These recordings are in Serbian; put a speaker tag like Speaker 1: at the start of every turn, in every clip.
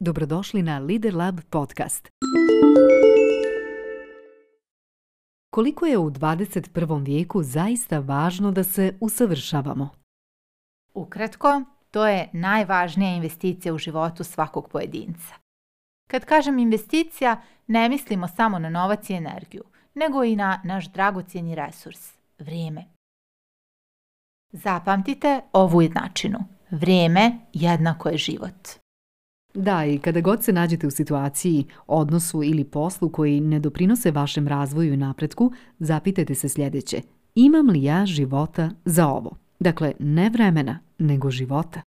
Speaker 1: Dobrodošli na Lider Lab podcast. Koliko je u 21. vijeku zaista važno da se usavršavamo?
Speaker 2: Ukratko, to je najvažnija investicija u životu svakog pojedinca. Kad kažem investicija, ne mislimo samo na novac i energiju, nego i na naš dragocjeni resurs, vrijeme. Zapamtite ovu jednačinu. Vrijeme jednako je život.
Speaker 1: Da, i kada god se nađete u situaciji, odnosu ili poslu koji ne doprinose vašem razvoju i napretku, zapitajte se sljedeće. Imam li ja života za ovo? Dakle, ne vremena, nego života.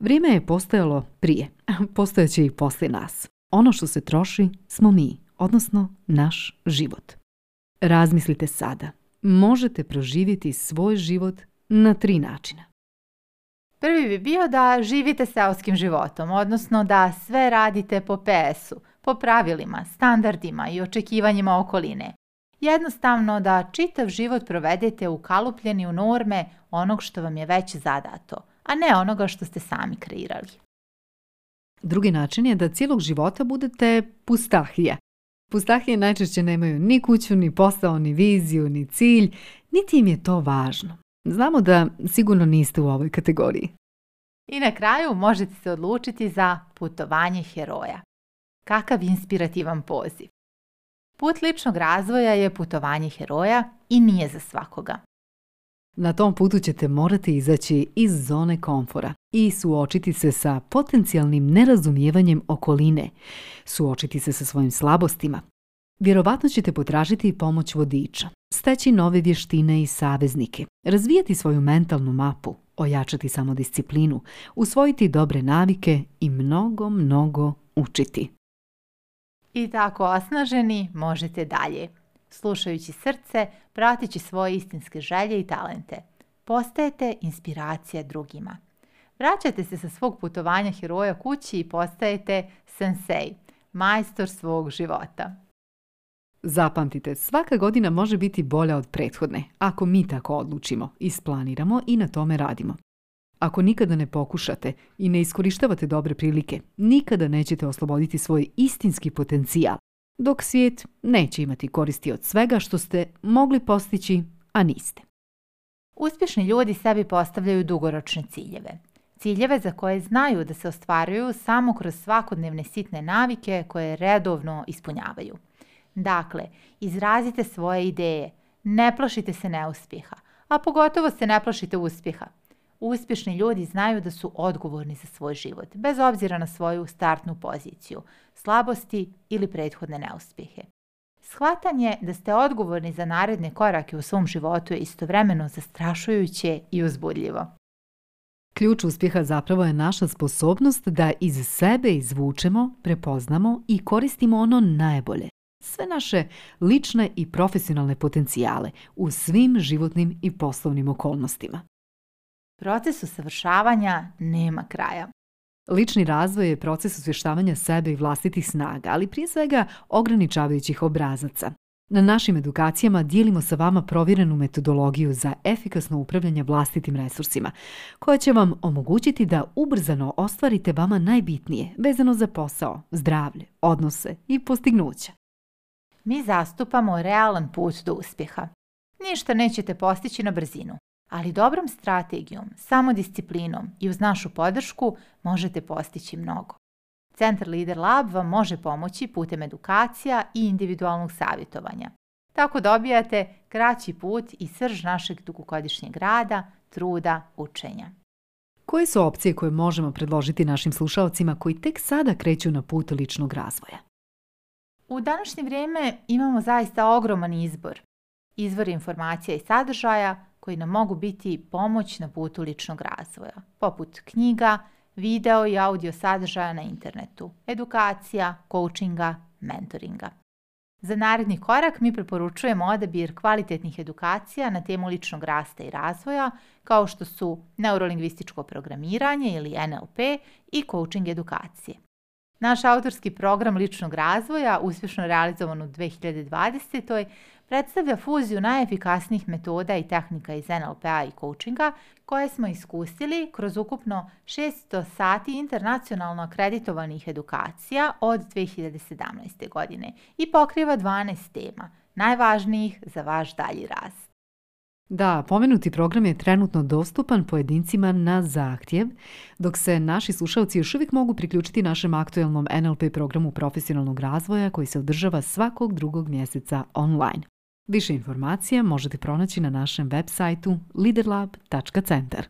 Speaker 1: Vrijeme je postojalo prije, postojeće i poslije nas. Ono što se troši smo mi, odnosno naš život. Razmislite sada. Možete proživjeti svoj život na tri načina.
Speaker 2: Prvi bi bio da živite seoskim životom, odnosno da sve radite po PS-u, po pravilima, standardima i očekivanjima okoline. Jednostavno da čitav život provedete ukalupljeni u norme onog što vam je već zadato, a ne onoga što ste sami kreirali.
Speaker 1: Drugi način je da cijelog života budete pustahije. Pustahije najčešće nemaju ni kuću, ni posao, ni viziju, ni cilj, niti im je to važno. Znamo da sigurno niste u ovoj kategoriji.
Speaker 2: I na kraju možete se odlučiti za putovanje heroja. Kakav inspirativan poziv. Put ličnog razvoja je putovanje heroja i nije za svakoga.
Speaker 1: Na tom putu ćete morati izaći iz zone komfora i suočiti se sa potencijalnim nerazumijevanjem okoline, suočiti se sa svojim slabostima. Vjerovatno ćete potražiti pomoć vodiča steći nove vještine i saveznike, razvijati svoju mentalnu mapu, ojačati samodisciplinu, usvojiti dobre navike i mnogo, mnogo učiti.
Speaker 2: I tako osnaženi možete dalje. Slušajući srce, pratići svoje istinske želje i talente. Postajete inspiracija drugima. Vraćate se sa svog putovanja heroja kući i postajete sensei, majstor svog života.
Speaker 1: Zapamtite, svaka godina može biti bolja od prethodne, ako mi tako odlučimo, isplaniramo i na tome radimo. Ako nikada ne pokušate i ne iskorištavate dobre prilike, nikada nećete osloboditi svoj istinski potencijal, dok svijet neće imati koristi od svega što ste mogli postići, a niste.
Speaker 2: Uspješni ljudi sebi postavljaju dugoročne ciljeve. Ciljeve za koje znaju da se ostvaruju samo kroz svakodnevne sitne navike koje redovno ispunjavaju – Dakle, izrazite svoje ideje. Ne plašite se neuspjeha, a pogotovo se ne plašite uspjeha. Uspješni ljudi znaju da su odgovorni za svoj život, bez obzira na svoju startnu poziciju, slabosti ili prethodne neuspjehe. Shvatanje da ste odgovorni za naredne korake u svom životu je istovremeno zastrašujuće i uzbudljivo.
Speaker 1: Ključ uspjeha zapravo je naša sposobnost da iz sebe izvučemo, prepoznamo i koristimo ono najbolje sve naše lične i profesionalne potencijale u svim životnim i poslovnim okolnostima.
Speaker 2: Proces usavršavanja nema kraja.
Speaker 1: Lični razvoj je proces osvještavanja sebe i vlastitih snaga, ali prije svega ograničavajućih obrazaca. Na našim edukacijama dijelimo sa vama provjerenu metodologiju za efikasno upravljanje vlastitim resursima, koja će vam omogućiti da ubrzano ostvarite vama najbitnije vezano za posao, zdravlje, odnose i postignuća
Speaker 2: mi zastupamo realan put do uspjeha. Ništa nećete postići na brzinu, ali dobrom strategijom, samodisciplinom i uz našu podršku možete postići mnogo. Centar Leader Lab vam može pomoći putem edukacija i individualnog savjetovanja. Tako dobijate kraći put i srž našeg dugogodišnjeg rada, truda, učenja.
Speaker 1: Koje su opcije koje možemo predložiti našim slušalcima koji tek sada kreću na put ličnog razvoja?
Speaker 2: U današnje vrijeme imamo zaista ogroman izbor. Izvor informacija i sadržaja koji nam mogu biti pomoć na putu ličnog razvoja, poput knjiga, video i audio sadržaja na internetu, edukacija, coachinga, mentoringa. Za naredni korak mi preporučujemo odabir kvalitetnih edukacija na temu ličnog rasta i razvoja, kao što su neurolingvističko programiranje ili NLP i coaching edukacije. Naš autorski program ličnog razvoja, uspješno realizovan u 2020. predstavlja fuziju najefikasnijih metoda i tehnika iz NLP-a i coachinga koje smo iskusili kroz ukupno 600 sati internacionalno akreditovanih edukacija od 2017. godine i pokriva 12 tema, najvažnijih za vaš dalji rast.
Speaker 1: Da, pomenuti program je trenutno dostupan pojedincima na zahtjev, dok se naši slušalci još uvijek mogu priključiti našem aktuelnom NLP programu profesionalnog razvoja koji se održava svakog drugog mjeseca online. Više informacija možete pronaći na našem web sajtu liderlab.centar.